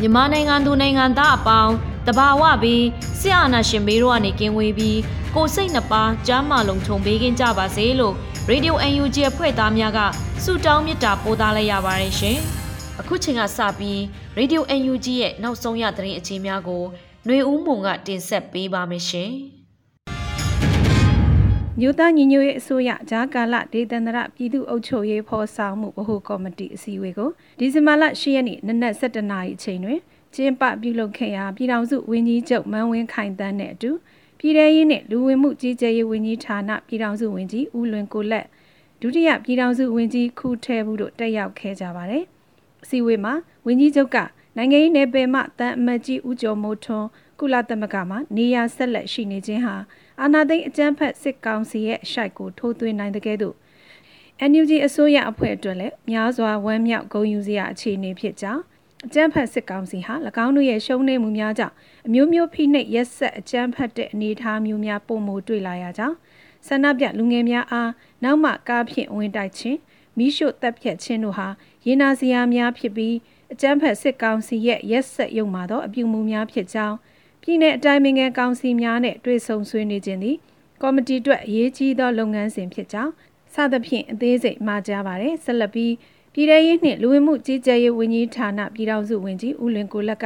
မြန်မာနိုင်ငံသူနိုင်ငံသားအပေါင်းတဘာဝပြီးဆရာနာရှင်ဘေးတို့ကနေကင်းဝေးပြီးကိုစိတ်နှပါကျမ်းမာလုံးခြုံပေးခြင်းကြပါစေလို့ Radio UNG အဖွဲ့သားများကဆုတောင်းမေတ္တာပို့သလိုက်ရပါတယ်ရှင်။အခုချိန်ကစပြီး Radio UNG ရဲ့နောက်ဆုံးရသတင်းအခြေများကိုຫນွေဦးမုံကတင်ဆက်ပေးပါမယ်ရှင်။ မြို့သားညီညွတ်ရေးအစိုးရဂျာကာလဒေသန္တရပြည်သူ့အုပ်ချုပ်ရေးဖော်ဆောင်မှုဗဟိုကော်မတီအစည်းအဝေးကိုဒီဇင်ဘာလ10ရက်နေ့နနက်7:00နာရီအချိန်တွင်ကျင်းပပြုလုပ်ခဲ့ရာပြည်ထောင်စုဝန်ကြီးချုပ်မန်းဝင်းခိုင်တန်းနဲ့အတူပြည်ထရေးနဲ့လူဝင်မှုကြီးကြပ်ရေးဝန်ကြီးဌာနပြည်ထောင်စုဝန်ကြီးဦးလွင်ကိုလက်ဒုတိယပြည်ထောင်စုဝန်ကြီးခူထဲဘူးတို့တက်ရောက်ခဲ့ကြပါတယ်။အစည်းအဝေးမှာဝန်ကြီးချုပ်ကနိုင်ငံရေးနယ်ပယ်မှတန်အမတ်ကြီးဦးကျော်မိုးထွန်းကုလသမဂ္ဂမှာနေရာဆက်လက်ရှိနေခြင်းဟာ အာဏာသိမ်းအကြမ်းဖက်စစ်ကောင်စီရဲ့ရှိုက်ကိုထိုးသွင်းနိုင်တဲ့ကဲ့သို့ NUG အစိုးရအဖွဲ့အတွက်လည်းများစွာဝမ်းမြောက်ဂုဏ်ယူစရာအခြေအနေဖြစ်ကြောင်းအကြမ်းဖက်စစ်ကောင်စီဟာ၎င်းတို့ရဲ့ရှုံးနိမ့်မှုများကြောင့်အမျိုးမျိုးဖိနှိပ်ရက်ဆက်အကြမ်းဖက်တဲ့အနေအထားမျိုးများပုံမတွေ့လာရကြောင်းဆန္ဒပြလူငယ်များအားနောက်မှကားဖြင့်ဝင်တိုက်ခြင်းမိရှုတပ်ဖြတ်ခြင်းတို့ဟာရေနာစရာများဖြစ်ပြီးအကြမ်းဖက်စစ်ကောင်စီရဲ့ရက်ဆက်ရုံမှာသောအပြုမူများဖြစ်ကြောင်း ပြည်내အတိုင်းအမြံကောင်စီများနဲ့တွေ့ဆုံဆွေးနွေးခြင်းသည်ကော်မတီအတွက်အရေးကြီးသောလုပ်ငန်းစဉ်ဖြစ်ကြောင်းစသဖြင့်အသေးစိတ်မှာကြားပါတယ်ဆက်လက်ပြီးပြည်ထရေးနှင့်လူဝင်မှုကြီးကြပ်ရေးဝန်ကြီးဌာနပြည်ထောင်စုဝန်ကြီးဦးလွင်ကိုလက်က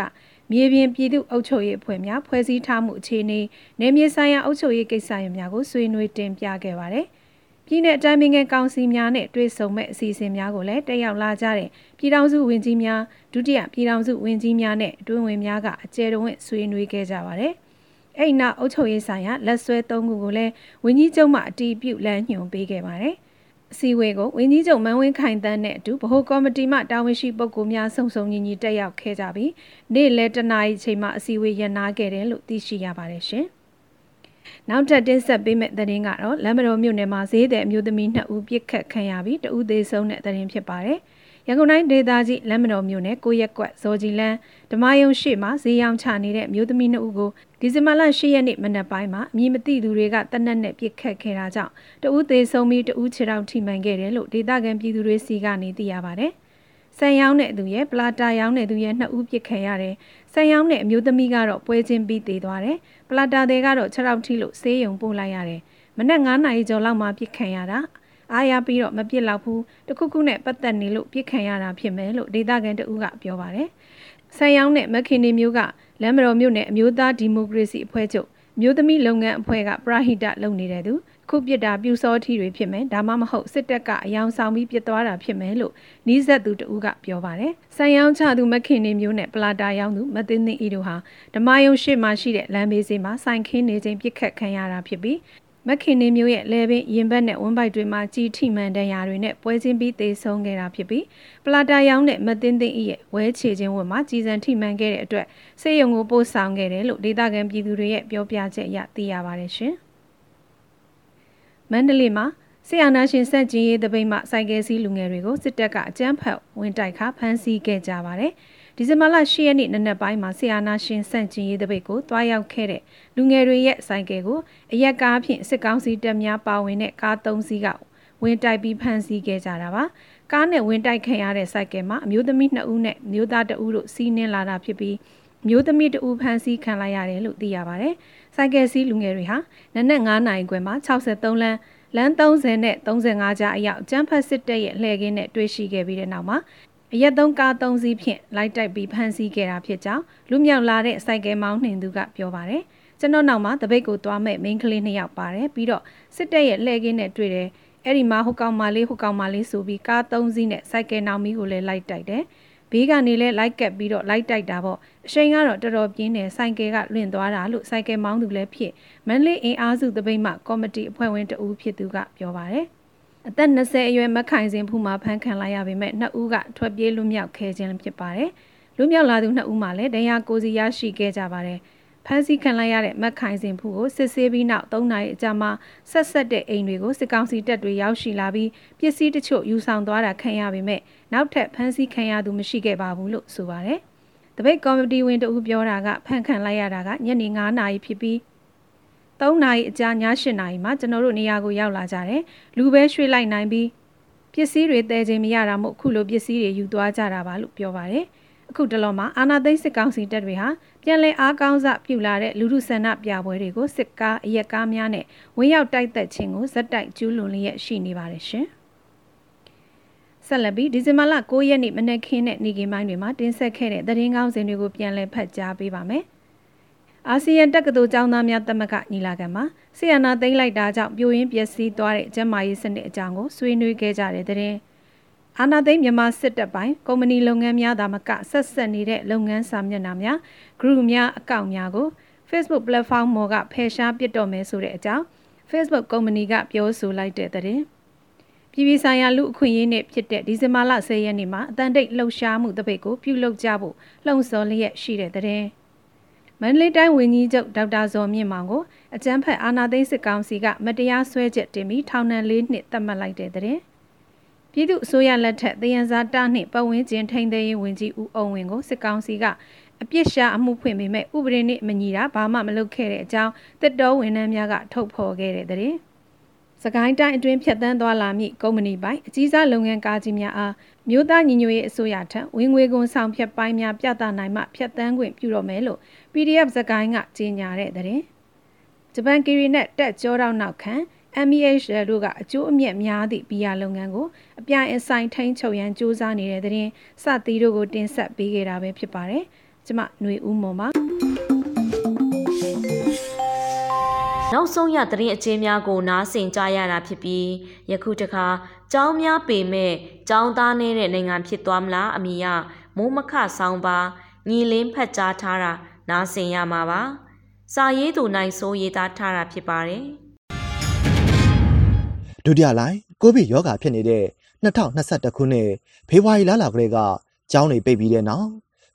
မြေပြင်ပြည်သူ့အုပ်ချုပ်ရေးအဖွဲ့များဖွဲ့စည်းထားမှုအခြေအနေနယ်မြေဆိုင်ရာအုပ်ချုပ်ရေးကိစ္စရပ်များကိုဆွေးနွေးတင်ပြခဲ့ပါတယ်။ ပြည်내အတိုင်းအမြံကောင်စီများနဲ့တွေ့ဆုံမဲ့အစီအစဉ်များကိုလည်းတက်ရောက်လာကြတဲ့ပြည်ထောင်စုဝန်ကြီးများဒုတိယပြည်ထောင်စုဝန်ကြီးများနဲ့အတွင်းဝင်များကအကျယ်တဝင့်ဆွေးနွေးခဲ့ကြပါတယ်။အဲ့နောက်အုပ်ချုပ်ရေးဆိုင်ရာလက်ဆွဲသုံးခုကိုလည်းဝန်ကြီးချုပ်မှအတီးပြုလမ်းညွှန်ပေးခဲ့ပါတယ်။အစည်းအဝေးကိုဝင်းကြီးချုပ်မန်းဝင်းခိုင်တန်းနဲ့အတူဗဟိုကော်မတီမှတာဝန်ရှိပုဂ္ဂိုလ်များစုံစုံညီညီတက်ရောက်ခဲ့ကြပြီးနေ့လယ်တနာရီချိန်မှာအစည်းအဝေးရနာခဲ့တယ်လို့သိရှိရပါတယ်ရှင်။ နောက်ထပ်တင်ဆက်ပေးမယ့်သတင်းကတော့လမ်းမတော်မြို့နယ်မှာဈေးတဲ့အမျိုးသမီး2ဦးပြစ်ခတ်ခံရပြီးတဦးသေးဆုံးတဲ့သတင်းဖြစ်ပါတယ်။ရန်ကုန်တိုင်းဒေသကြီးလမ်းမတော်မြို့နယ်ကိုရက်ကွက်ဇော်ကြီးလန်းဓမ္မယုံရှိမှာဈေးရောင်းချနေတဲ့မျိုးသမီးနှစ်ဦးကိုဒီဇင်ဘာလ10ရက်နေ့မနက်ပိုင်းမှာအမည်မသိသူတွေကတနက်နဲ့ပြစ်ခတ်ခဲ့တာကြောင့်တဦးသေးဆုံးပြီးတဦးခြေထောက်ထိမှန်ခဲ့တယ်လို့ဒေသခံပြည်သူတွေစီကနေသိရပါဗျ။ ဆန်ရောင်းတဲ့သူရဲ့ပလာတာရောင်းတဲ့သူရဲ့နှစ်ဦးပြစ်ခံရတယ်။ဆန်ရောင်းတဲ့အမျိုးသမီးကတော့ပွဲချင်းပြီးသေးသွားတယ်။ပလာတာတွေကတော့ခြေထောက်ထိလို့ဆေးရုံပို့လိုက်ရတယ်။မနက်9နာရီကျော်လောက်မှပြစ်ခံရတာ။အားရပြီးတော့မပြစ်လောက်ဘူးတခုခုနဲ့ပတ်သက်နေလို့ပြစ်ခံရတာဖြစ်မယ်လို့ဒေသခံတဦးကပြောပါတယ်။ဆန်ရောင်းတဲ့မခင်နေမျိုးကလမ်းမတော်မြို့နယ်အမျိုးသားဒီမိုကရေစီအဖွဲ့ချုပ်မျိုးသမီးလုပ်ငန်းအဖွဲ့ကပရဟိတလုပ်နေတဲ့သူ ခုပြစ်တာပြူစောထီတွေဖြစ်မယ်ဒါမှမဟုတ်စစ်တပ်ကအယောင်ဆောင်ပြီးပြစ်သွားတာဖြစ်မယ်လို့နီးစပ်သူတဦးကပြောပါတယ်။ဆန်ရောင်းချသူမခင်နေမျိုးနဲ့ပလာတာရောင်းသူမသိသိအီတို့ဟာဓမ္မယုံရှိမှရှိတဲ့လမ်းဘေးစင်းမှာစိုင်ခင်းနေခြင်းပြစ်ခတ်ခံရတာဖြစ်ပြီးမခင်နေမျိုးရဲ့လဲပင်ရင်ဘတ်နဲ့ဝန်းပိုက်တွေမှာကြီးထိမှန်တဲ့ຢာတွေနဲ့ပွဲချင်းပြီးသေဆုံးခဲ့တာဖြစ်ပြီးပလာတာရောင်းတဲ့မသိန်းသိန်းဤရဲ့ဝဲချေခြင်းဝတ်မှာကြီးစံထိမှန်ခဲ့တဲ့အတွက်စေယုံကိုပို့ဆောင်ခဲ့တယ်လို့ဒေသခံပြည်သူတွေရဲ့ပြောပြချက်အရသိရပါတယ်ရှင်။ မန္တလေးမှာဆီယနာရှင်စက်ကြီးရေးတပိတ်မှစိုက်ကယ်စီးလူငယ်တွေကိုစစ်တပ်ကအကြမ်းဖက်ဝင်တိုက်ခါဖမ်းဆီးခဲ့ကြပါတယ်။ဒီဇင်ဘာလ10ရက်နေ့နနက်ပိုင်းမှာဆီယာနာရှင်စန့်ကျင်ရေးတပိတ်ကိုတွားရောက်ခဲ့တဲ့လူငယ်တွေရဲ့ဆိုင်ကယ်ကိုအရက်ကားဖြင့်စစ်ကောင်းစီတပ်များပါဝင်တဲ့ကား၃စီးကဝင်တိုက်ပြီးဖမ်းဆီးခဲ့ကြတာပါကားနဲ့ဝင်တိုက်ခံရတဲ့ဆိုင်ကယ်မှာအမျိုးသမီး2ဦးနဲ့မျိုးသား2ဦးတို့စီးနင်းလာတာဖြစ်ပြီးမျိုးသမီး2ဦးဖမ်းဆီးခံလိုက်ရတယ်လို့သိရပါတယ် ဆိုင်ကယ်စီးလူငယ်တွေဟာနနက်9နာရီခွဲမှာ63လမ်းလမ်း30နဲ့35ကြားအရောက်ကျန်းဖတ်စစ်တပ်ရဲ့လှည့်ကင်းနဲ့တွေ့ရှိခဲ့ပြီးတဲ့နောက်မှာအရက်သုံးကား၃စီးဖြင့်လိုက်တိုက်ပြီးဖမ်းဆီးခဲ့တာဖြစ်ကြောင်းလူမြောက်လာတဲ့စိုက်ကယ်မောင်းနှင်သူကပြောပါတယ်။ကျွန်တော်နောက်မှာတပိတ်ကိုသွားမဲ့မိန်းကလေးနှစ်ယောက်ပါတယ်ပြီးတော့စစ်တပ်ရဲ့လှည့်ကင်းနဲ့တွေ့တယ်အဲ့ဒီမှာဟိုကောင်မလေးဟိုကောင်မလေးဆိုပြီးကား၃စီးနဲ့စိုက်ကယ်နောင်မီကိုလည်းလိုက်တိုက်တယ်။ ဘေးကနေလည်းလိုက်ကပ်ပြီးတော့လိုက်တိုက်တာပေါ့အချိန်ကတော့တော်တော်ပြင်းတယ်စိုက်ကယ်ကလွင့်သွားတာလို့စိုက်ကယ်မောင်းသူလည်းဖြစ်မန်လေးအင်အားစုတပိတ်မှကော်မတီအဖွဲ့ဝင်တဦးဖြစ်သူကပြောပါတယ်။အသက်20အရွယ်မခိုင်စင်ဖူးမှာဖမ်းခံလိုက်ရပေမဲ့နှစ်ဦးကထွက်ပြေးလွတ်မြောက်ခဲ့ခြင်းဖြစ်ပါတယ်။လွတ်မြောက်လာသူနှစ်ဦးမှလည်းဒဏ်ရာကိုစီရရှိခဲ့ကြပါတယ်။ဖမ်းဆီးခံလိုက်ရတဲ့မခိုင်စင်ဖူးကိုစစ်ဆေးပြီးနောက်၃နာရီအကြာမှာဆက်ဆက်တဲ့အိမ်တွေကိုစစ်ကောင်စီတပ်တွေရောက်ရှိလာပြီးပစ္စည်းတချို့ယူဆောင်သွားတာခံရပေမဲ့ နောက်ထပ်ဖမ်းဆီးခံရသူမရှိခဲ့ပါဘူးလို့ဆိုပါတယ်။တပိတ်ကော်မတီဝင်တဦးပြောတာကဖမ်းခံလိုက်ရတာကညနေ9နာရီဖြစ်ပြီး3နာရီအကြာည8နာရီမှာကျွန်တော်တို့နေရာကိုရောက်လာကြတယ်လူပဲရွှေ့လိုက်နိုင်ပြီးပစ္စည်းတွေတဲခြင်းမရတာမို့အခုလိုပစ္စည်းတွေယူသွားကြတာပါလို့ပြောပါတယ်အခုတလောမှာအာနာသိန်းစစ်ကောင်စီတပ်တွေဟာပြန်လည်အားကောင်းစပြုလာတဲ့လူထုဆန္ဒပြပွဲတွေကိုစစ်ကားအရက်ကားများနဲ့ဝင်းရောက်တိုက်သက်ခြင်းကိုဇက်တိုက်ကျူးလွန်လျက်ရှိနေပါတယ်ရှင် ဆက်လက်ပြီးဒီဇင်ဘာလ9ရက်နေ့မနက်ခင်းနဲ့နေ့ကင်းပိုင်းတွေမှာတင်ဆက်ခဲ့တဲ့သတင်းကောင်းစင်တွေကိုပြန်လည်ဖတ်ကြားပေးပါမယ်။အာဆီယံတက္ကသိုလ်ကျောင်းသားများသမဂ္ဂညီလာခံမှာဆီယနာသိမ်းလိုက်တာကြောင့်ပြိုရင်းပျက်စီးသွားတဲ့ကျန်းမာရေးစနစ်အကြောင်းကိုဆွေးနွေးခဲ့ကြတဲ့တဲ့အာနာသိမ်းမြန်မာစစ်တပ်ပိုင်းကုမ္ပဏီလုပ်ငန်းများသာမကဆက်ဆက်နေတဲ့လုပ်ငန်းစာမျက်နှာများ group များအကောင့်များကို Facebook platform ပေါ်ကဖယ်ရှားပစ်တော့မယ်ဆိုတဲ့အကြောင်း Facebook ကုမ္ပဏီကပြောဆိုလိုက်တဲ့တဲ့ ပြည်ပြည်ဆိုင်ရာလူအခွင့်အရေးနေ့ဖြစ်တဲ့ဒီဇင်ဘာလ10ရက်နေ့မှာအတန်တိတ်လှုပ်ရှားမှုတပိတ်ကိုပြုလုပ်ကြဖို့လှုံ့ဆော်လျက်ရှိတဲ့တဲ့မန္တလေးတိုင်းဝန်ကြီးချုပ်ဒေါက်တာဇော်မြင့်မောင်ကိုအကြမ်းဖက်အာဏာသိမ်းစစ်ကောင်စီကမတရားဆွဲချက်တင်ပြီးထောင်ဒဏ်၄နှစ်သတ်မှတ်လိုက်တဲ့တဲ့ပြည်သူအစိုးရလက်ထက်တယံဇာတနှင့်ပတ်ဝန်းကျင်ထိန်းသိမ်းရေးဝန်ကြီးဦးအောင်ဝင်းကိုစစ်ကောင်စီကအပြစ်ရှာအမှုဖွင့်ပေမဲ့ဥပဒေနဲ့မညီတာဘာမှမလုပ်ခဲ့တဲ့အကြောင်းတစ်တော်ဝန်ထမ်းများကထုတ်ဖော်ခဲ့တဲ့တဲ့ စကိုင်းတိုင်းအတွင်းဖြတ်တန်းသွားလာမည့်ကုမ္ပဏီပိုင်အကြီးစားလုပ်ငန်းကားကြီးများအားမြို့သားညီညွတ်ရေးအစိုးရထံဝင်ငွေကုန်ဆောင်ဖြတ်ပိုင်းများပြသနိုင်မှဖြတ်တန်းခွင့်ပြုတော့မယ်လို့ PDF စကိုင်းကကြေညာတဲ့တဲ့ဂျပန်ကီရီနဲ့တက်ကြောတောက်နောက်ခံ MEH တို့ကအကျိုးအမြတ်များသည့်ဘီယာလုပ်ငန်းကိုအပြိုင်အဆိုင်ထိန်းချုပ်ရန်စ조사နေတဲ့တဲ့စသီးတို့ကိုတင်ဆက်ပေးခဲ့တာပဲဖြစ်ပါတယ်။ကျမຫນွေဦးမွန်ပါ နောက်ဆုံးရသတင်းအချင်းများကိုနားဆင်ကြရတာဖြစ်ပြီးယခုတခါကျောင်းများပေမဲ့ကျောင်းသားနေတဲ့နိုင်ငံဖြစ်သွားမလားအမိယမိုးမခဆောင်ပါညီလင်းဖတ်ကြားထားတာနားဆင်ရမှာပါစာရေးသူနိုင်စိုးရေးသားထားတာဖြစ်ပါတယ်ဒုတိယလိုင်းကိုဗစ်ရောဂါဖြစ်နေတဲ့2021ခုနှစ်ဖေဖော်ဝါရီလလာကလေးကကျောင်းတွေပိတ်ပြီးတဲ့နောက်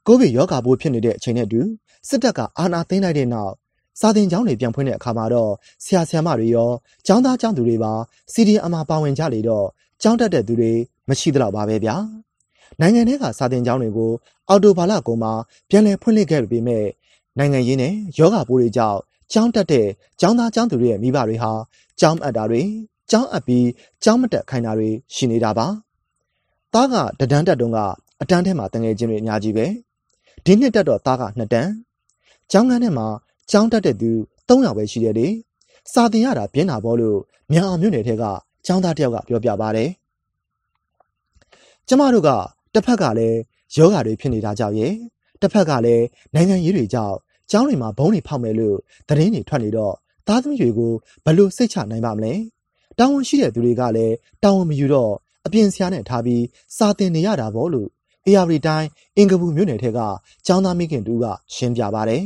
ကိုဗစ်ရောဂါပိုးဖြစ်နေတဲ့အချိန်နဲ့အတူစစ်တပ်ကအာဏာသိမ်းလိုက်တဲ့နောက် စာသင်ကျောင်းတွေပြန်ဖွင့်တဲ့အခါမှာတော့ဆရာဆရာမတွေရောကျောင်းသားကျောင်းသူတွေပါ CDM မှာပါဝင်ကြလေတော့ကျောင်းတက်တဲ့သူတွေမရှိသလောက်ပါပဲဗျာနိုင်ငံထဲကစာသင်ကျောင်းတွေကိုအော်တိုဘာလကုန်မှာပြန်လည်ဖွင့်လှစ်ခဲ့ပေမဲ့နိုင်ငံရေးနဲ့ယောဂပိုးတွေကြောင့်ကျောင်းတက်တဲ့ကျောင်းသားကျောင်းသူတွေရဲ့မိဘတွေဟာကျောင်းအပ်တာတွေကျောင်းအပ်ပြီးကျောင်းမတက်ခိုင်းတာတွေရှိနေတာပါ။သားကတဒန်းတက်တုန်းကအတန်းထဲမှာတငယ်ချင်းတွေအများကြီးပဲ။ဒီနှစ်တက်တော့သားကနှစ်တန်း။ကျောင်းကန်းထဲမှာ ကျောင်းတက်တဲ့သူ3ယောက်ပဲရှိတယ်လေ။စာသင်ရတာပြင်းတာပေါ့လို့မြန်အောင်မြို့နယ်ထဲကကျောင်းသားတယောက်ကပြောပြပါတယ်။ကျမတို့ကတစ်ဖက်ကလည်းယောဂါတွေဖြစ်နေတာကြောင့်ရဲ့တစ်ဖက်ကလည်းနိုင်ငံရေးတွေကြောင့်ကျောင်းတွေမှာဘုံတွေဖောက်မယ်လို့သတင်းတွေထွက်နေတော့သားသမီးတွေကိုဘယ်လိုစိတ်ချနိုင်ပါမလဲတာဝန်ရှိတဲ့သူတွေကလည်းတာဝန်မယူတော့အပြင်ဆရာနဲ့ထားပြီးစာသင်နေရတာပေါ့လို့အေယာရီတိုင်းအင်္ဂပူမြို့နယ်ထက်ကကျောင်းသားမိခင်တူကရှင်းပြပါတယ်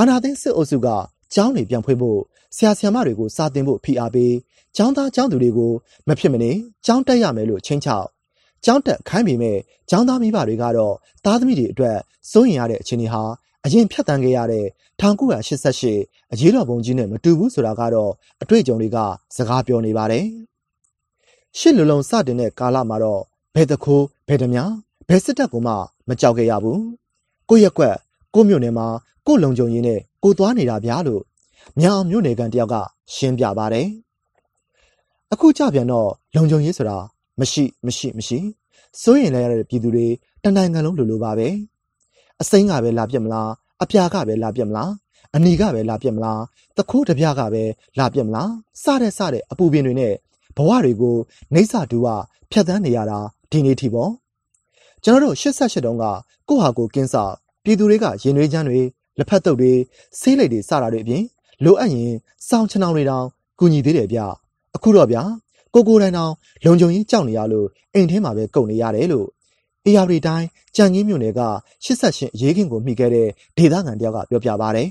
အာနာသိန်းစစ်အုပ်စုကကျောင်းတွေပြန်ဖွင့်ဖို့ဆရာဆရာမတွေကိုစာသင်ဖို့ဖိအားပေးကျောင်းသားကျောင်းသူတွေကိုမဖြစ်မနေကျောင်းတက်ရမယ်လို့ချင်းချောက်ကျောင်းတက်ခိုင်းပေမဲ့ကျောင်းသားမိဘတွေကတော့သားသမီးတွေအတွက်စိုးရင်ရတဲ့အခြေအနေဟာအရင်ဖြတ်တန်းခဲ့ရတဲ့1988အရေးတော်ပုံကြီးနဲ့မတူဘူးဆိုတာကတော့အတွေ့အကြုံတွေကစကားပြောနေပါတယ်။ရှစ်လူလုံးစတင်တဲ့ကာလမှာတော့ဘယ်တခိုးဘယ်တများဘယ်စစ်တပ်ကမှမကြောက်ခဲ့ရဘူး။ကိုရက်ကွက်ကိုမြို့နယ်မှာ ကိုလုံခြုံရေးနဲ့ကိုသွားနေတာဗျာလို့မြောင်မြို့နယ်ကန်တယောက်ကရှင်းပြပါတယ်။အခုကြပြန်တော့လုံခြုံရေးဆိုတာမရှိမရှိမရှိစိုးရင်လည်းရတဲ့ပြည်သူတွေတနိုင်ငံလုံးလိုလိုပါပဲအစိမ်းကပဲလာပြက်မလားအပြာကပဲလာပြက်မလားအနီကပဲလာပြက်မလားတခိုးတပြကပဲလာပြက်မလားစတဲ့စတဲ့အပူပင်တွေနဲ့ဘဝတွေကိုနေဆတူကဖြတ်သန်းနေရတာဒီနေ့ထိပေါ့ကျွန်တော်တို့88တုန်းကကိုဟာကိုကင်းစာပြည်သူတွေကရင်နှွေးချမ်းတွေ လက်ဖက်တုပ်တွေဆေးလိပ်တွေစတာတွေအပြင်လိုအပ်ရင်စောင်းချောင်းတွေတောင်ကူညီသေးတယ်ဗျအခုတော့ဗျကိုကိုတိုင်းတောင်လုံခြုံရေးကြောက်နေရလို့အိမ်ထဲမှာပဲကုန်နေရတယ်လို့အေယာရီတိုင်းကြံငင်းမြို့နယ်က88အရေးခင်ကိုမိခဲ့တဲ့ဒေသခံတယောက်ကပြောပြပါဗျ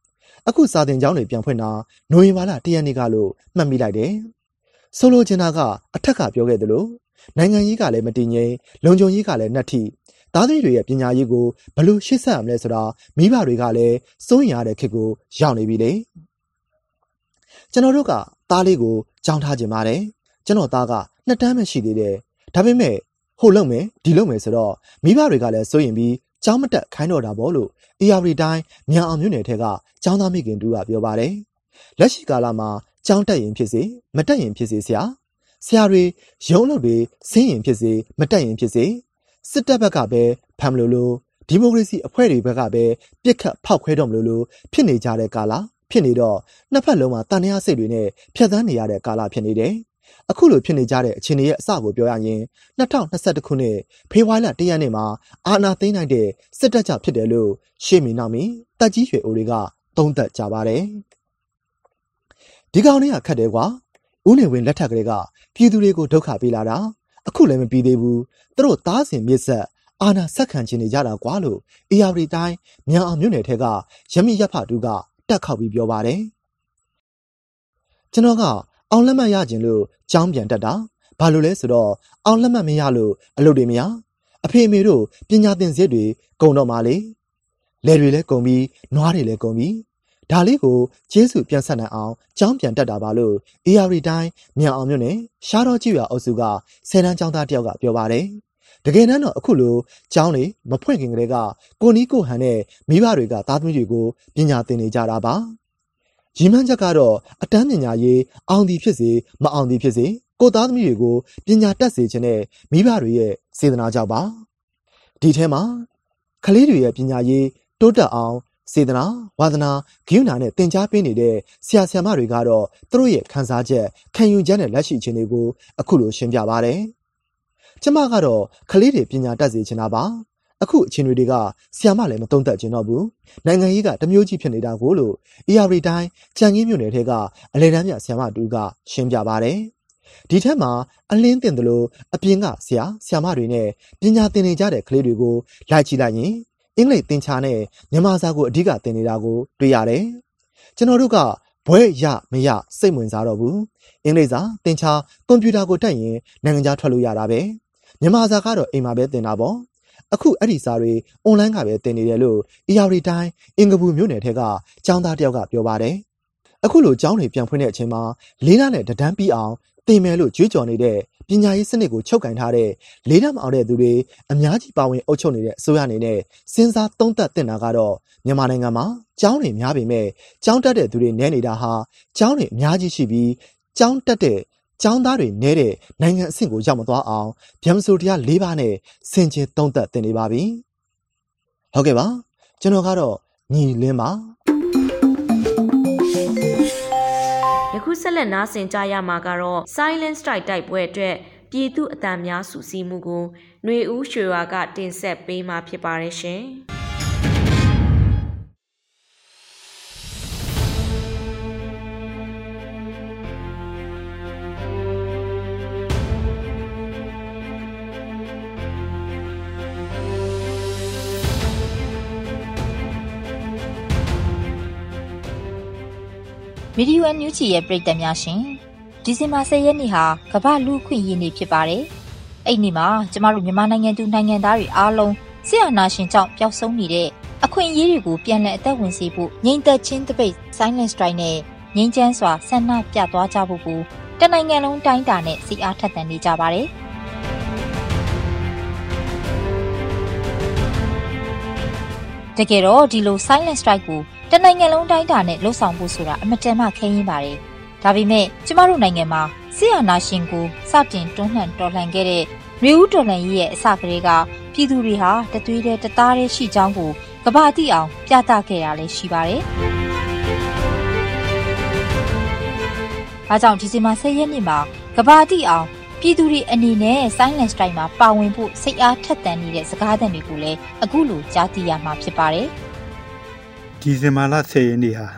။အခုစာတင်ကျောင်းတွေပြန်ဖွင့်တာနိုဝင်ဘာလ၁ရက်နေ့ကလို့မှတ်မိလိုက်တယ်။ဆိုလိုချင်တာကအထက်ကပြောခဲ့သလိုနိုင်ငံရေးကလည်းမတည်ငြိမ်လုံခြုံရေးကလည်းနှက်ထိ သားသမီးတွေရဲ့ပညာရေးကိုဘလို့ရှေ့ဆက်ရမလဲဆိုတာမိဘတွေကလည်းစိုးရင်ရတဲ့ခေတ်ကိုရောက်နေပြီလေကျွန်တော်တို့ကသားလေးကိုကြောင်းထားခြင်းပါတယ်ကျွန်တော်သားကနှစ်တန်းပဲရှိသေးတယ်ဒါပေမဲ့ဟိုလုံမယ်ဒီလုံမယ်ဆိုတော့မိဘတွေကလည်းစိုးရင်ပြီးကြောင်းမတက်ခိုင်းတော့တာပေါ့လို့အေယာရီတိုင်းမြန်အောင်မြို့နယ်ထဲကကျောင်းသားမိခင်တူကပြောပါတယ်လက်ရှိကာလမှာကျောင်းတက်ရင်ဖြစ်စေမတက်ရင်ဖြစ်စေဆရာဆရာတွေရုံးလုပ်တွေဆင်းရင်ဖြစ်စေမတက်ရင်ဖြစ်စေ စစ်တပ်ဘက်ကပဲဖမ်းမလို့လို့ဒီမိုကရေစီအဖွဲ့တွေဘက်ကပဲပြစ်ခတ်ဖောက်ခွဲတော့မလို့လို့ဖြစ်နေကြတဲ့ကာလဖြစ်နေတော့နှစ်ဖက်လုံးမှာတန်ရာစိတ်တွေနဲ့ဖြတ်သန်းနေရတဲ့ကာလဖြစ်နေတယ်။အခုလိုဖြစ်နေကြတဲ့အခြေအနေရဲ့အစကိုပြောရရင်2021ခုနှစ်ဖေဖော်ဝါရီလ1ရက်နေ့မှာအာဏာသိမ်းလိုက်တဲ့စစ်တပ်ကြောင့်ဖြစ်တယ်လို့ရှေ့မီနောက်မီတက်ကြီးရွှေအိုတွေကသုံးသပ်ကြပါတယ်။ဒီကောင်လေးကခတ်တယ်ကွာ။ဦးနေဝင်လက်ထက်ကလေးကပြည်သူတွေကိုဒုက္ခပေးလာတာ အခုလည်းမပြီးသေးဘူးသူတို့သားစဉ်မြစ်ဆက်အာနာဆက်ခံခြင်းနေကြတာကွာလို့အေယာရီတိုင်းမြန်အောင်မြို့နယ်ထဲကရမီရဖတူကတက်ခောက်ပြီးပြောပါတယ်ကျွန်တော်ကအောင်လက်မှတ်ရခြင်းလို့ကြောင်းပြန်တက်တာဘာလို့လဲဆိုတော့အောင်လက်မှတ်မရလို့အလုပ်တွေမရအဖေအမေတို့ပညာသင်စစ်တွေကုံတော့မှလေလယ်တွေလည်းကုံပြီးနွားတွေလည်းကုံပြီး ဒါလေးကိုကျေးဇူးပြန်ဆက်နိုင်အောင်ကြောင်းပြန်တက်တာပါလို့ AR တိုင်းမြန်အောင်မြို့နယ်ရှားတော်ကြည့်ရအုပ်စုကဆယ်တန်းကျောင်းသားတယောက်ကပြောပါတယ်။တကယ်တမ်းတော့အခုလိုကျောင်းတွေမဖွင့်ခင်ကတည်းကကိုနီးကိုဟန်နဲ့မိဘတွေကသားသမီးတွေကိုပညာသင်နေကြတာပါ။ရီမန်းချက်ကတော့အတန်းပညာရေးအောင်သည်ဖြစ်စေမအောင်သည်ဖြစ်စေကိုသားသမီးတွေကိုပညာတတ်စေခြင်းနဲ့မိဘတွေရဲ့စေတနာကြောင့်ပါ။ဒီထဲမှာကလေးတွေရဲ့ပညာရေးတိုးတက်အောင် စေတနာဝါသနာဂိယူနာနဲ့တင် जा ပေးနေတဲ့ဆရာဆရာမတွေကတော့သူတို့ရဲ့ခံစားချက်ခံယူချက်နဲ့လက်ရှိခြင်းတွေကိုအခုလိုရှင်းပြပါဗျ။ကျမကတော့ကလေးတွေပညာတတ်စေချင်တာပါ။အခုအချင်းတွေကဆရာမလည်းမတုံ့တက်ကျင်တော့ဘူး။နိုင်ငံရေးကတမျိုးကြီးဖြစ်နေတာကိုလို့ ERD တိုင်းကြံငင်းမြို့နယ်ထဲကအလဲတန်းမြဆရာမတူကရှင်းပြပါဗျ။ဒီထက်မှာအလင်းတင်တယ်လို့အပြင်ကဆရာဆရာမတွေနဲ့ပညာသင်နေကြတဲ့ကလေးတွေကိုလိုက်ကြည့်လိုက်ရင် အင်္ဂလိပ်သင်ချာနဲ့မြန်မာစာကိုအဓိကသင်နေတာကိုတွေ့ရတယ်။ကျွန်တော်တို့ကဘွဲရမရစိတ်ဝင်စားတော့ဘူး။အင်္ဂလိပ်စာသင်ချာကွန်ပျူတာကိုတက်ရင်နိုင်ငံခြားထွက်လို့ရတာပဲ။မြန်မာစာကတော့အိမ်မှာပဲသင်တာပေါ့။အခုအဲ့ဒီစာတွေအွန်လိုင်းကပဲသင်နေတယ်လို့ ERD တိုင်းအင်္ဂပူမြို့နယ်ထက်ကကျောင်းသားတယောက်ကပြောပါတယ်။အခုလိုကျောင်းတွေပြန်ဖွင့်တဲ့အချိန်မှာလေးလာနဲ့တဒန်းပြီးအောင်သင်မယ်လို့ကြွေးကြော်နေတဲ့ ပညာရေးစနစ်ကိုချုပ်ကင်ထားတဲ့လေးနက်မအောင်တဲ့သူတွေအများကြီးပါဝင်အုပ်ချုပ်နေတဲ့အစိုးရအနေနဲ့စဉ်းစားသုံးသပ်တင်တာကတော့မြန်မာနိုင်ငံမှာကျောင်းတွေများပေမဲ့ကျောင်းတက်တဲ့သူတွေနည်းနေတာဟာကျောင်းတွေအများကြီးရှိပြီးကျောင်းတက်တဲ့ကျောင်းသားတွေနဲတဲ့နိုင်ငံအဆင့်ကိုရောက်မသွားအောင်ဗျမဆိုတရား၄ပါးနဲ့ဆင်ခြင်သုံးသပ်တင်နေပါပြီ။ဟုတ်ကဲ့ပါကျွန်တော်ကတော့ညီလင်းပါ ယခုဆက်လက်နားဆင်ကြရမှာကတော့ Silent Strike တိုက်ပွဲအတွက်ပြည်သူအတံများစုစည်းမှုကိုຫນွေဦးရွှေဝါကတင်ဆက်ပေးမှာဖြစ်ပါတယ်ရှင်။ ဗီဒီယိုအန်ယူဂျီရဲ့ပရိသတ်များရှင်ဒီဇင်ဘာ10ရက်နေ့ဟာကမ္ဘာလူခွင့်ရေးနေ့ဖြစ်ပါတယ်။အဲ့ဒီနေ့မှာကျမတို့မြန်မာနိုင်ငံသူနိုင်ငံသားတွေအားလုံးဆရာနာရှင်ကြောင့်ပျောက်ဆုံးနေတဲ့အခွင့်အရေးတွေကိုပြန်လည်အသက်ဝင်စေဖို့ငြိမ်သက်ခြင်းတပိတ် Silent Strike နဲ့ငြိမ်းချမ်းစွာဆန္ဒပြသွားကြဖို့ကိုတနိုင်ငံလုံးတိုင်းတာနဲ့စီအားထက်သန်နေကြပါတယ်။တကယ်တော့ဒီလို silent strike ကို တနိုင်ငံလုံးတိုင်းတာနဲ့လှုပ်ဆောင်ဖို့ဆိုတာအမတန်မှခဲယဉ်ပါတယ်။ဒါပေမဲ့ကျမတို့နိုင်ငံမှာဆီယာနာရှင်ကိုစတင်တွန်းလှန်တော်လှန်ခဲ့တဲ့မျိုးဦးတော်လှန်ရေးရဲ့အစကတည်းကပြည်သူတွေဟာတသွေးတဲ့တသားတည်းရှိကြောင်းကိုကဘာတိအောင်ပြသခဲ့တာလည်းရှိပါတယ်။ဒါကြောင့်ဒီဇင်ဘာ10ရက်နေ့မှာကဘာတိအောင်ပြည်သူတွေအနေနဲ့ Silent Strike မှာပါဝင်ဖို့စိတ်အားထက်သန်နေတဲ့စကားသံတွေကိုလည်းအခုလိုကြားသိရမှာဖြစ်ပါတယ်။ ဒီဇင်ဘာလ10ရက်နေ့ဟာ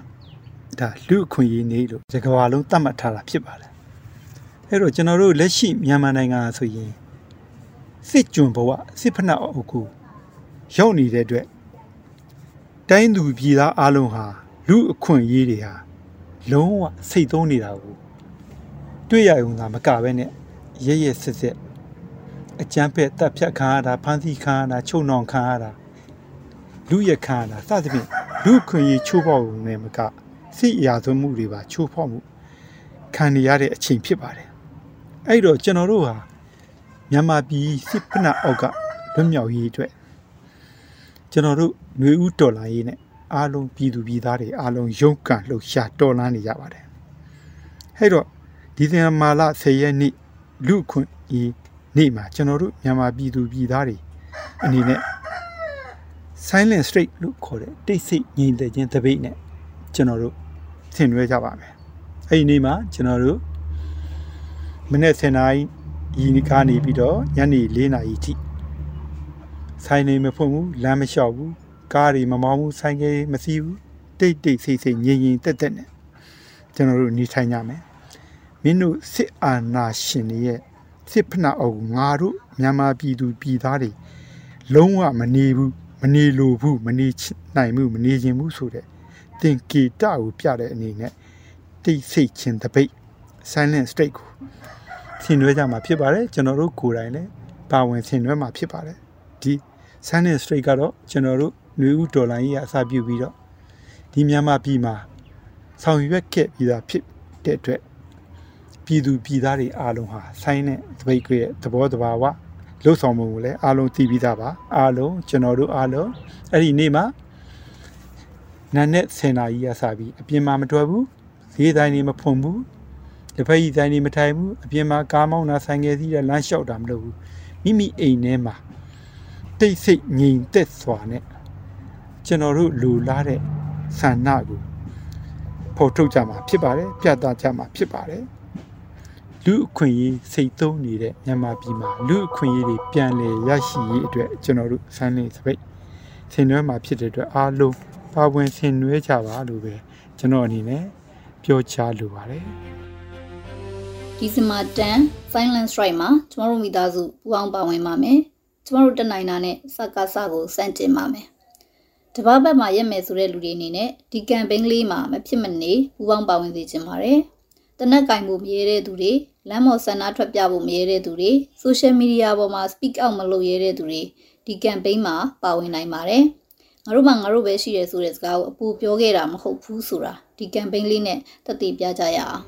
ဒါလူအခွင့်အရေးနေ့လို့စကဘာလုံးသတ်မှတ်ထားတာဖြစ်ပါတယ်အဲ့တော့ကျွန်တော်တို့လက်ရှိမြန်မာနိုင်ငံဆိုရင်စစ်ကြွန်ဘဝစစ်ဖက်နှက်အုပ်ကိုရောက်နေတဲ့အတွက်တိုင်းသူပြည်သားအလုံးဟာလူအခွင့်အရေးတွေဟာလုံးဝစိတ်သုံးနေတာကိုတွေ့ရုံသာမကပဲနဲ့ရဲရဲစစ်စစ်အကြမ်းဖက်တပ်ဖြတ်ခံရတာဖမ်းဆီးခံရတာချုပ်နှောင်ခံရတာ လူရခံရတာစသဖြင့်လူအခွင့်အရေးချိုးဖောက်ရုံနဲ့မကစိတ်အရာသွင်းမှုတွေပါချိုးဖောက်မှုခံနေရတဲ့အချိန်ဖြစ်ပါတယ်အဲ့တော့ကျွန်တော်တို့ဟာမြန်မာပြည်စစ်ဖက်နှက်အောက်ကလွတ်မြောက်ရေးအတွက်ကျွန်တော်တို့ຫນွေဦးတော်လာရေးနဲ့အားလုံးပြည်သူပြည်သားတွေအားလုံးရုန်းကန်လှုပ်ရှားတော်လှန်နေကြပါတယ်အဲ့တော့ဒီဇင်ဘာလ10ရက်နေ့လူအခွင့်အရေးနေ့မှာကျွန်တော်တို့မြန်မာပြည်သူပြည်သားတွေအနေနဲ့ silent straight လို့ခေါ်တဲ့တိတ်ဆိတ်ငြိမ်သက်ခြင်းတပိတ်နဲ့ကျွန်တော်တို့ဆင်နွှဲကြပါမယ်အဲ့ဒီနေ့မှာကျွန်တော်တို့မနေ့10နာရီဤကနေပြီးတော့ညနေ4နာရီထိဆိုင်နေမဖွင့်ဘူးလမ်းမလျှောက်ဘူးကားတွေမမောင်းဘူးဆိုင်ကယ်မစီးဘူးတိတ်တိတ်ဆိတ်ဆိတ်ငြိမ်ငြိမ်သက်သက်နဲ့ကျွန်တော်တို့နေထိုင်ကြမယ်မင်းတို့စစ်အာဏာရှင်တွေရဲ့စစ်ဖက်နှက်အုပ်ငါတို့မြန်မာပြည်သူပြည်သားတွေလုံးဝမနေဘူးမ နေလိုဘူးမနေနိုင်ဘူးမနေခြင်းဘူးဆိုတဲ့သင်္ကေတကိုပြတဲ့အနေနဲ့တိတ်ဆိတ်ခြင်းတပိတ် silent state ကိုဆင်နွှဲကြမှာဖြစ်ပါတယ်ကျွန်တော်တို့ကိုယ်တိုင်လည်းပါဝင်ဆင်နွှဲမှာဖြစ်ပါတယ်ဒီ silent state ကတော့ကျွန်တော်တို့ຫນွေဦးဒေါ်လာကြီးအစပြုပြီးတော့ဒီမြန်မာပြည်မှာဆောင်ရွက်ခဲ့ပြီးသားဖြစ်တဲ့အတွက်ပြည်သူပြည်သားတွေအားလုံးဟာဆိုင်းတဲ့တပိတ်ရဲ့သဘောတဘာဝ လှုပ်ဆောင်မှုကိုလည်းအားလုံးသိပြီးသားပါအားလုံးကျွန်တော်တို့အားလုံးအဲ့ဒီနေ့မှာနာနဲ့10နာရီရစပြီးအပြင်မှာမတွယ်ဘူးဈေးတိုင်းတွေမဖွင့်ဘူးတစ်ဖက်ကြီးတိုင်းတွေမထိုင်ဘူးအပြင်မှာကားမောင်းတာဆိုင်ငယ်စီးတာလမ်းလျှောက်တာမလုပ်ဘူးမိမိအိမ်ထဲမှာတိတ်ဆိတ်ငြိမ်သက်စွာနဲ့ကျွန်တော်တို့လူလားတဲ့ဆန္ဒကိုဖော်ထုတ်ကြမှာဖြစ်ပါတယ်ပြသကြမှာဖြစ်ပါတယ် လူအခွင့်အရေးစိတ်သုံးနေတဲ့မြန်မာပြည်မှာလူအခွင့်အရေးတွေပြန်လည်ရရှိရေးအတွက်ကျွန်တော်တို့ဆန်းနေစပိတ်ဆင်နွှဲမှာဖြစ်တဲ့အတွက်အားလုံးပါဝင်ဆင်နွှဲကြပါလို့ပဲကျွန်တော်အနေနဲ့ပြောချလိုပါတယ်ဒီဇင်ဘာ10 Silence Strike မှာကျမတို့မိသားစုပူးပေါင်းပါဝင်ပါမယ်ကျမတို့တက်နိုင်တာနဲ့စကားစကိုစန့်ကျင်ပါမယ်တပတ်ဘက်မှာရက်မယ်ဆိုတဲ့လူတွေအနေနဲ့ဒီကမ်ပိန်းလေးမှာမဖြစ်မနေပူးပေါင်းပါဝင်စေချင်ပါတယ် တနက်ကင်မှုမရဲတဲ့သူတွေလမ်းမော်ဆန္ဒထွက်ပြဖို့မရဲတဲ့သူတွေဆိုရှယ်မီဒီယာပေါ်မှာ speak out မလုပ်ရဲတဲ့သူတွေဒီကမ်ပိန်းမှာပါဝင်နိုင်ပါတယ်ငါတို့မှငါတို့ပဲရှိတယ်ဆိုတဲ့စကားကိုအပူပြောခဲ့တာမဟုတ်ဘူးဆိုတာဒီကမ်ပိန်းလေးနဲ့သက်သေပြကြရအောင်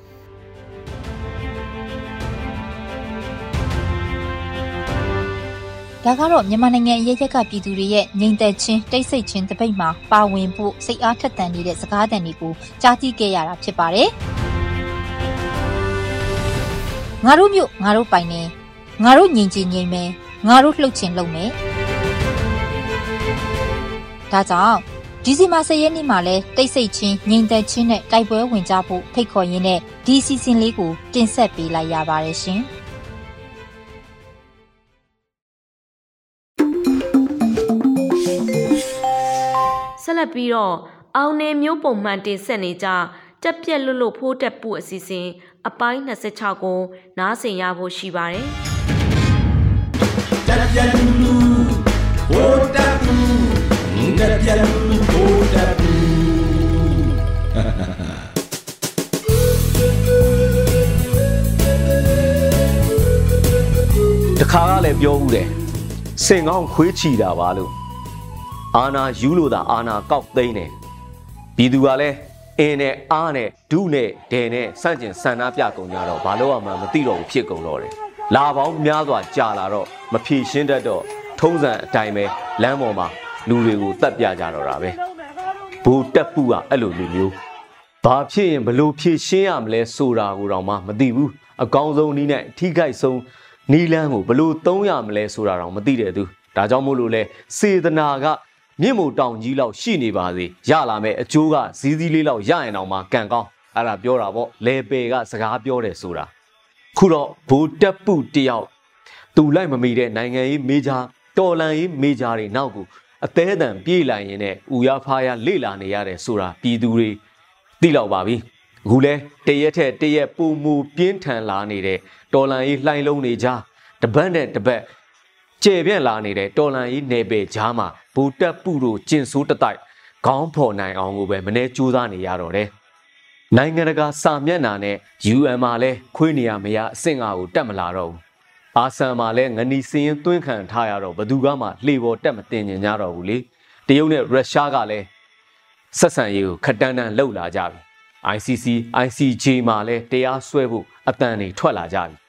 ဒါကတော့မြန်မာနိုင်ငံအရေးရက်ကပြည်သူတွေရဲ့ငြိမ်သက်ခြင်းတိတ်ဆိတ်ခြင်းတပိတ်မှာပါဝင်ဖို့စိတ်အားထက်သန်နေတဲ့စကားသံတွေကိုကြားသိခဲ့ရတာဖြစ်ပါတယ်။ ငါတို့မြို့ငါတို့ပိုင်နေငါတို့ငြိမ်ချင်ငြိမ်မယ်ငါတို့လှုပ်ချင်လှုပ်မယ်။ဒါကြောင့်ဒီဇင်ဘာ10ရက်နေ့မှာလဲတိတ်ဆိတ်ခြင်းငြိမ်သက်ခြင်းနဲ့တိုက်ပွဲဝင်ကြဖို့ဖိတ်ခေါ်ရင်းနဲ့ဒီစီစဉ်လေးကိုတင်ဆက်ပေးလိုက်ရပါတယ်ရှင်။ဆက်လက်ပြီးတော့အောင်နေမျိုးပုံမှန်တင်ဆက်နေကြတက်ပြက်လွတ်လွတ်ဖိုးတက်ပူအစီအစဉ် အပိုင်း26ကို နားဆင်ရဖို့ရှိပါတယ်။ Tap ya lulu, oh tap lulu, tap ya lulu, oh tap lulu. တခါကလည်းပြောဦးတယ်စင်ကောင်းခွေးချီတာပါလို့အာနာယူလို့သာအာနာကောက်သိမ်းတယ်ပြည်သူကလည်း အင်းနဲ့အားနဲ့ဒုနဲ့ဒဲနဲ့စန့်ကျင်ဆန္ဒပြကုန်ကြတော့ဘာလို့မှမသိတော့ဘူးဖြစ်ကုန်တော့တယ်လာပေါင်းများစွာကြာလာတော့မဖြေရှင်းတတ်တော့ထုံးစံအတိုင်းပဲလမ်းပေါ်မှာလူတွေကိုတတ်ပြကြတော့တာပဲဘူတက်ပူကအဲ့လိုလူမျိုးဘာဖြစ်ရင်ဘလို့ဖြေရှင်းရမလဲဆိုတာကိုတော့မှမသိဘူးအကောင်းဆုံးနည်းနဲ့ထိခိုက်ဆုံးနီလန်းကိုဘလို့သုံးရမလဲဆိုတာတော့မသိတဲ့သူဒါကြောင့်မို့လို့လဲစေတနာက မြင့်မို့တောင်ကြီးလောက်ရှိနေပါစေရလာမဲ့အကျိုးကဇီးဇီးလေးလောက်ရရင်တော့မှကံကောင်းအဲ့ဒါပြောတာပေါ့လေပယ်ကစကားပြောတယ်ဆိုတာခုတော့ဘူတက်ပုတယောက်သူလိုက်မမီတဲ့နိုင်ငံရေးမေဂျာတော်လန်ရေးမေဂျာတွေနောက်ကိုအသေးအံပြေးလိုက်ရင်နဲ့ဥရဖားရလေ့လာနေရတယ်ဆိုတာပြည်သူတွေသိလောက်ပါပြီအခုလဲတရက်ထက်တရက်ပုံမူပြင်းထန်လာနေတဲ့တော်လန်ရေးလှိုင်းလုံးနေကြတပတ်နဲ့တပတ် ကျေပြန့်လာနေတဲ့တော်လန်ရေးနယ်ပယ်ကြားမှာဘူတက်ပုတို့ကျင်ဆိုးတတိုက်ခေါင်းဖော်နိုင်အောင်ကိုပဲမနေ့ကြိုးစားနေရတော့တယ်နိုင်ငံတကာစာမျက်နှာနဲ့ UN မှာလဲခွေးနေရမရအဆင့်အကိုတက်မလာတော့ဘူးအာဆန်မှာလည်းငနီစင်းသွင်းခံထားရတော့ဘသူကမှလှေပေါ်တက်မတင်ញကြတော့ဘူးလေတရုတ်နဲ့ရုရှားကလည်းဆက်ဆံရေးကိုခက်တန်းတန်းလှုပ်လာကြပြီ ICC ICJ မှာလည်းတရားစွဲဖို့အတန်တွေထွက်လာကြပြီ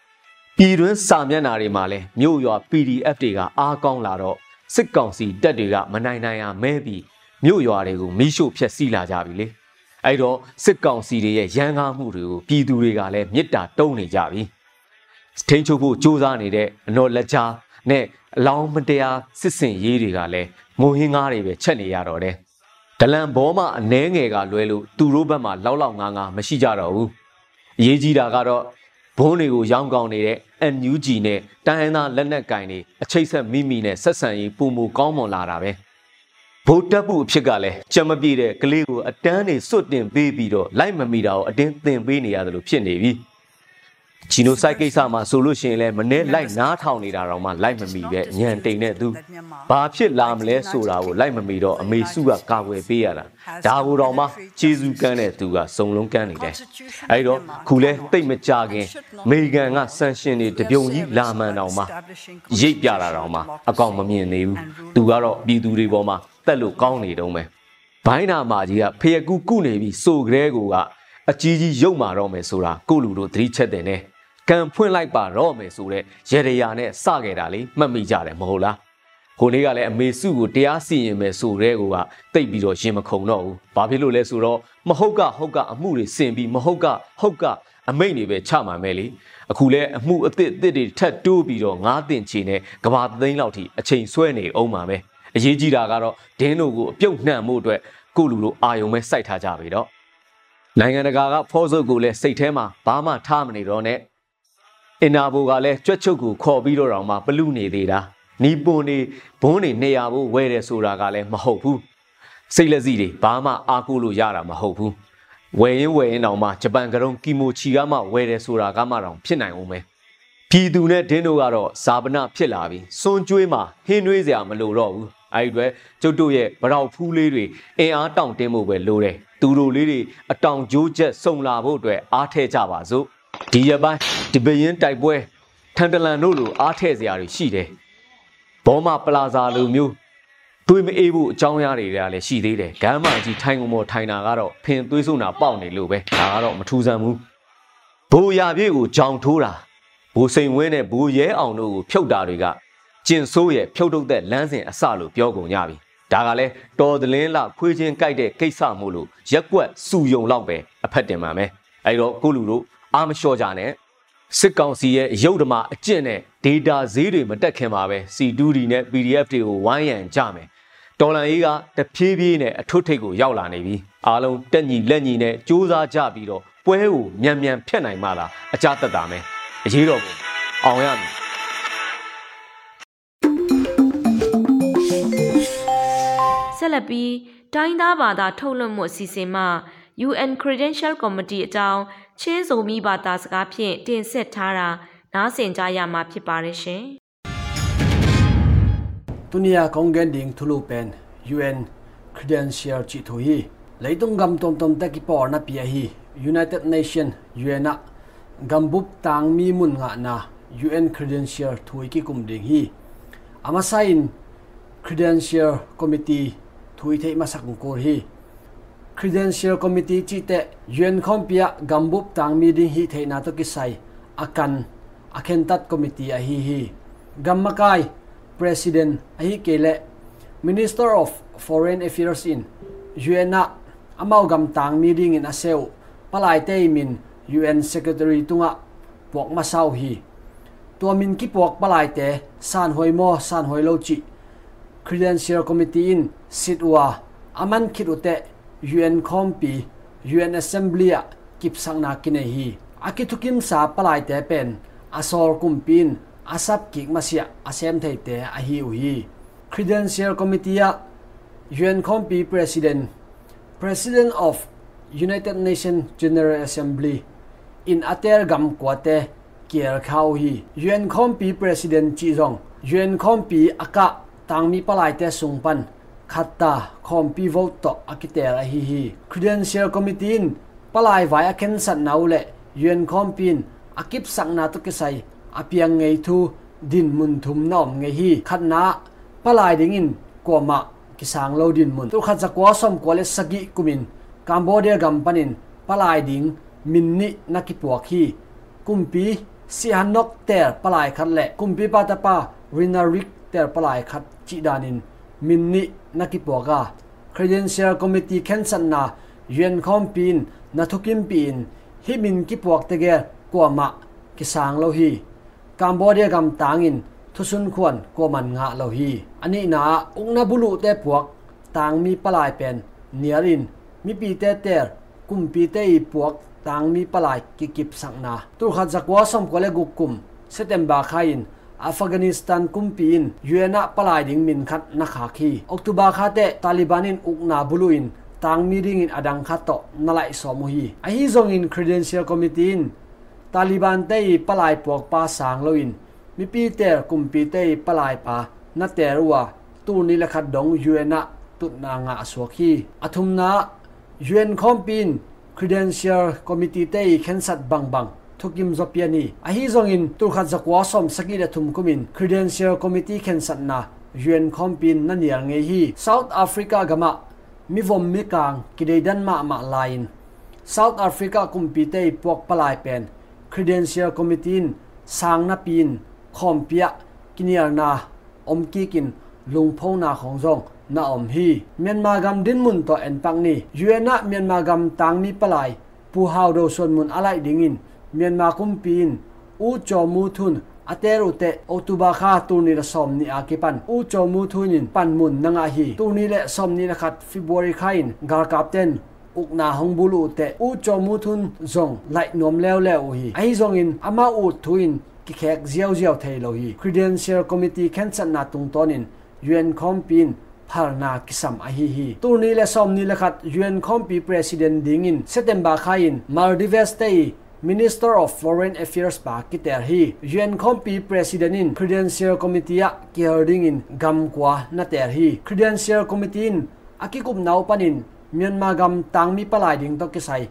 ပြည်တွင်းစာမျက်နှာတွေမှာလည်းမြို့ရွာ PDF တွေကအားကောင်းလာတော့စစ်ကောင်စီတပ်တွေကမနိုင်နိုင်ရမဲပြီးမြို့ရွာတွေကိုမိရှို့ဖျက်ဆီးလာကြပြီလေအဲ့တော့စစ်ကောင်စီတွေရဲ့ရန်ကားမှုတွေကိုပြည်သူတွေကလည်းမေတ္တာတုံးနေကြပြီထိန်းချုပ်ဖို့ကြိုးစားနေတဲ့အနော်လက်ချာနဲ့အလောင်းမတရားစစ်စင်ရေးတွေကလည်းမုံဟင်းကားတွေပဲချက်နေရတော့တယ်ဒလန်ဘောမအနှဲငယ်ကလွဲလို့သူတို့ဘက်မှာလောက်လောက်ငါးငါမရှိကြတော့ဘူးအရေးကြီးတာကတော့ဘုန်းတွေကိုရောင်းကောင်းနေတဲ့ NUG နဲ့တိုင်းရင်းသားလက်နက်ကင်တွေအချိတ်ဆက်မိမိနဲ့ဆက်ဆံရေးပုံမူကောင်းမွန်လာတာပဲဗိုလ်တပ်ဖို့အဖြစ်ကလည်းကြံမပြေတဲ့ကလေးကိုအတန်းနေစွတ်တင်ပေးပြီးတော့လိုက်မမီတာကိုအတင်းသင်ပေးနေရတယ်လို့ဖြစ်နေပြီ ဂျီနိုဆိုက်ကိစ္စမှာဆိုလို့ရှိရင်လည်းမနေ့လိုက်နားထောင်နေတာတော့မှလိုက်မမီပဲညံတိန်တဲ့သူဘာဖြစ်လာမလဲဆိုတာကိုလိုက်မမီတော့အမေစုကကာကွယ်ပေးရတာဒါကိုတော့မှခြေစူးကန်းတဲ့သူကစုံလုံးကန်းနေတယ်အဲဒီတော့ခုလဲတိတ်မကြခင်အမေရိကန်ကဆန်ရှင်တွေတပြုံကြီးလာမှန်တော့မှရိတ်ပြတာတော့မှအကောင်မမြင်သေးဘူးသူကတော့ပြည်သူတွေပေါ်မှာတက်လို့ကောင်းနေတုံးပဲဘိုင်းနာမာကြီးကဖယကူကုနေပြီးစိုးကလေးက အကြီးကြီးရုပ်မာတော့မယ်ဆိုတာကိုလူတို့သတိချက်တင်တယ်ကံဖွင့်လိုက်ပါတော့မယ်ဆိုတဲ့ရေရရာနဲ့စခဲ့တာလေမှတ်မိကြတယ်မဟုတ်လားကိုလေးကလည်းအမေစုကိုတရားစီရင်မယ်ဆိုတဲ့ကိုကတိတ်ပြီးတော့ရင်မခုံတော့ဘူးဘာဖြစ်လို့လဲဆိုတော့မဟုတ်ကဟုတ်ကအမှုတွေစင်ပြီးမဟုတ်ကဟုတ်ကအမိတ်တွေပဲချမှန်မယ်လေအခုလဲအမှုအစ်စ်အစ်တွေထပ်တိုးပြီးတော့ငားတင်ချီနဲ့ကဘာသိန်းလောက်ထိအချိန်ဆွဲနေအောင်ပါပဲအရေးကြီးတာကတော့ဒင်းတို့ကိုအပြုတ်နှံ့မှုအတွက်ကိုလူလိုအာယုံပဲစိုက်ထားကြပြီတော့ နိုင်ငံတကာကဖောစုပ်ကိုလည်းစိတ်ထဲမှာဘာမှထားမနေတော့နဲ့အင်နာဘိုကလည်းကြွက်ချုပ်ကိုခေါ်ပြီးတော့တောင်မှပလူနေသေးတာနီပွန်နေဘုန်းနေနေရဖို့ဝဲတယ်ဆိုတာကလည်းမဟုတ်ဘူးစိတ်လက်စီတွေဘာမှအားကိုးလို့ရတာမဟုတ်ဘူးဝယ်ရင်ဝယ်ရင်တောင်မှဂျပန်ကရုံကီမိုချီကမှဝယ်တယ်ဆိုတာကမှတောင်ဖြစ်နိုင်အောင်ပဲပြည်သူနဲ့ဒင်းတို့ကတော့ဇာပနာဖြစ်လာပြီစွန်ကျွေးမှာဟင်းနှွေးစရာမလိုတော့ဘူး အဲဒီအတွက်ကျုပ်တို့ရဲ့ဗရောက်ဖူးလေးတွေအင်အားတောင့်တင်းဖို့ပဲလိုတယ်သူတို့လေးတွေအတောင်ကျိုးချက်စုံလာဖို့အတွက်အားထည့်ကြပါစို့ဒီရပိုင်းဒီဘရင်တိုက်ပွဲထန်တလန်တို့လိုအားထည့်စရာတွေရှိတယ်ဘောမပလာဇာလိုမျိုးတွေးမအေးဖို့အကြောင်းအရာတွေကလည်းရှိသေးတယ်ဂမ်းမကြီးထိုင်ကုန်ပေါ်ထိုင်တာကတော့ဖင်သွေးဆုံးတာပေါက်နေလို့ပဲဒါကတော့မထူးဆန်းဘူးဘိုးရပြည့်ကိုကြောင်ထိုးတာဘိုးစိန်ဝင်းနဲ့ဘိုးရဲအောင်တို့ကိုဖြုတ်တာတွေက ကျင်ဆိုးရဲ့ဖြုတ်ထုတ်တဲ့လမ်းစဉ်အစလို့ပြောကုန်ကြပြီဒါကလည်းတော်သလင်းလခွေးချင်းကြိုက်တဲ့ကိစ္စမို့လို့ရက်ကွက်စူယုံလောက်ပဲအဖက်တင်ပါမယ်အဲ့တော့ကိုလူတို့အာမလျှော့ကြနဲ့စစ်ကောင်စီရဲ့ရုပ်ဓမ္မအကျင့်နဲ့ data ဈေးတွေမတက်ခင်ပါပဲ C2D နဲ့ PDF တွေကိုဝိုင်းရန်ကြမယ်တော်လန်ရေးကတဖြည်းဖြည်းနဲ့အထွတ်ထိပ်ကိုရောက်လာနေပြီအားလုံးတက်ညီလက်ညီနဲ့စူးစမ်းကြပြီးတော့ပွဲကိုမြန်မြန်ဖျက်နိုင်မှလားအကြတက်တာမယ်အရေးတော်ပုံအောင်ရမည် ဆက်လက်ပြီးတိုင်းသားဘာသာထုတ်လွှင့်မှုအစီအစဉ်မှ UN Credential Committee အကြောင်းချင်းစုံမိဘာသာစကားဖြင့်တင်ဆက်ထားတာနားဆင်ကြရမှာဖြစ်ပါတယ်ရှင်။ Tunia Kongen ding thulu pen UN Credential chi thu hi leitung gam tom tom ta ki por na pia hi United Nation UN a gambup tang mi mun nga na UN Credential thui ki kum ding hi ama sign Credential Committee thui thế mà sắc ko hi. Credential committee chi te yuen khom pia gambup tang meeting hi theina to ki sai akan akhen tat committee a hi hi. Gammakai, president a hi kele minister of foreign affairs in yuena amau gam tang meeting in aseu palai te min un secretary tunga pok masau hi. To min ki pok palai te san hoi mo, san hoi lo chi credential committee in sitwa aman khit ute UN Compi UN Assembly kip sang na kine hi Akitukim sa palai te pen asol kumpin asap kik masia asem Teite a hi u hi credential committee a UN Compi president president of United Nations General Assembly in ater gam kwate kier khau hi UN Compi president chi jong UN Compi aka tangmi palai te sungpan khatta Compi vote to akiter a hi hi. Credential committee in palai vai a ken san nau le UN Compin akip sang na to kisai apiang ngei thu, din mun thum nom ngei hi. Khatna palai ding in ko ma kisang lo din mun. Tu khat zakwa som ko le sagi kumin, cambodia gam panin palai ding min ni nakipuak hi. Kumpi, si hanok ter palai khat le kumpi pa ta pa rinarik เตอร์ปลายขัดจีดานินมินนินักกิปวกา Credential Committee เข็นสันนาเยือนคอมปีนนัทุกิมปีนฮิมินกิปวกเตเกกัวมะกิสางโลฮีกัมบอเดียกัมตางินทุสุนควรกัวมันงะโลฮีอันนี้นาองนาบุลุเตปวกต่างมีปลายเป็นเนียรินมีปีเตเตอร์กุมปีเตอีปวกต่างมีปลายกิกิบสังนาตุขัดจักวาสมกวเลกุกุมเซตเตมบาคายิน อัฟกานิสถานกุมปีนยูเอ็นะปลายดิ่งมินคัดนักขากีออกตุบาคาเตตาลิบานินอุกนาบุลุอินต่างมีดิ่งอินอดังคัตโตนั่นแหละสมุฮีไอฮิซงอินครีเดนเชียลคอมมิตีนตาลิบานเตยปลายปวกปาสางโลอินมีปีเตอร์กุมปีเตยปลายปานัตเตรัวตูนิละคัดดงยูเอ็นะตุนางะสวกีอธุมนายูเอ็นคอมปีนครีเดนเชียลคอมมิตีเตยเข็นสัดบังบัง thukim zopiani. A hi zong in tur khat zakwa som saki da thum kumin, credential committee khen sat na yuen khompin na niar nge hi, south africa gama mi vom mi kang kidei dan ma ma lain. South africa kumpite pok palai pen, credential committee sang na pin khompia kinial na, om ki kin lungpho na khong zong, na om hi. Myanmar gam din mun to en pang ni yuena myanmar gam tang mi palai pu hau do son mun alai dingin เมียนมาคุมปีนอูจอมูทุนอาเตรุเตอตุบาคาตูนีละสมนีอากิปันอูจอมูทุนินปันมุนนางอาฮีตูนีละสมนี่ละขัดฟิบริคายนกาลกาบเตนอุกนาหงบุลูเตอูจอมูทุนจงไหลนมแล้วแล้วฮีไอจงอินอามาอูทุนกิแขกเจียวเจียวเทโลฮีคริเดนเชียลคอมมิตี้แคนสันนาตุงตอนินยูเอ็นคอมปีนพารนากิสัมอหีฮีตูนี้และสมนี้ละขัดยูเอ็นคอมปีประธานดิงอินเซตเตมบาคายินมาร์ดิเวสเต Minister of Foreign Affairs pa kiter hi UN Compi President in Credential Committee a kiarding in gamkwa na ter hi. Credential Committee in akikup nau panin Myanmar gam tang mi palai ding to kisai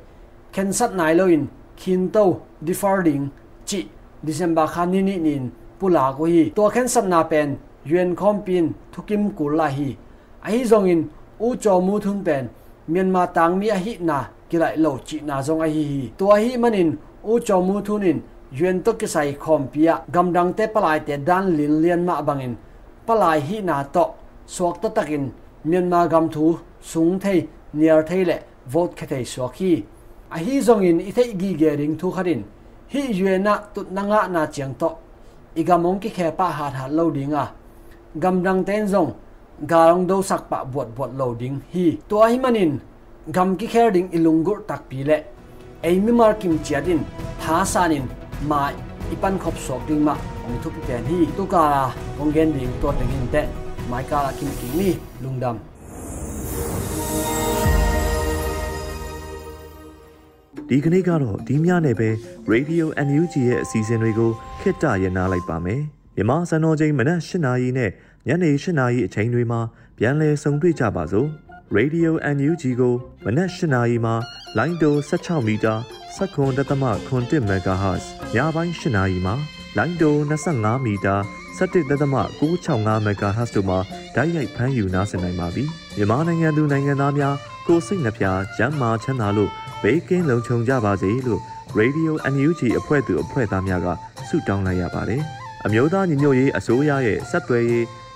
khensat nai lo in khin to defarding chi December khan ni nin pula ko hi. To khensat na pen UN Compin thukim kula hi. A hi zong in u cho mu thun pen, Myanmar tangmi a hi na kilai lo chi na zong a hi hi hi manin u cho mu thunin yuen to ki sai khom pia gamdang te palai te dan lin lian ma bangin palai hi na to suak ta takin myanmar gam thu sung thei niar thei le vote khe thei suak hi a à hi zong in i thei gi ge ring thu kharin hi na tut nanga na chiang to igamong ki khe pa ha ha lo dinga à. gamdang ten zong garong do sak pa buat buat loading hi to hi manin gam ki kher ding ilungur tak pi le ei mi mar kim chiadin tha sanin ma ipan khop sok ding ma ong thup ten hi tu ka ong gen ding to ding in te mai ka la kim ki ni lungdam ဒီကနေ့ကတော့ဒီညနဲ့ပဲ Radio NUG ရဲ့အစီအစဉ်တွေကိုခਿੱတရနာလိုက်ပါမယ်မြန်မာစံတော်ချိန်မနက်၈နာရီနဲ့ညနေ၈နာရီအချိန်တွေမှာပြန်လည်ဆုံတွေ့ကြပါစို့ Radio NUG ကိုမနက်၈နာရီမှာလိုင်းတို16မီတာ7.3 MHz ညပိုင်း၈နာရီမှာလိုင်းတို25မီတာ17.665 MHz တို့မှာဓာတ်ရိုက်ဖမ်းယူနားဆင်နိုင်ပါပြီမြန်မာနိုင်ငံသူနိုင်ငံသားများကိုစိတ်နှပြကျန်းမာချမ်းသာလို့ဘေးကင်းလုံခြုံကြပါစေလို့ Radio NUG အဖွဲ့သူအဖွဲ့သားများကဆုတောင်းလိုက်ရပါတယ်အမျိုးသားညီညွတ်ရေးအစိုးရရဲ့စက်သွယ်ရေး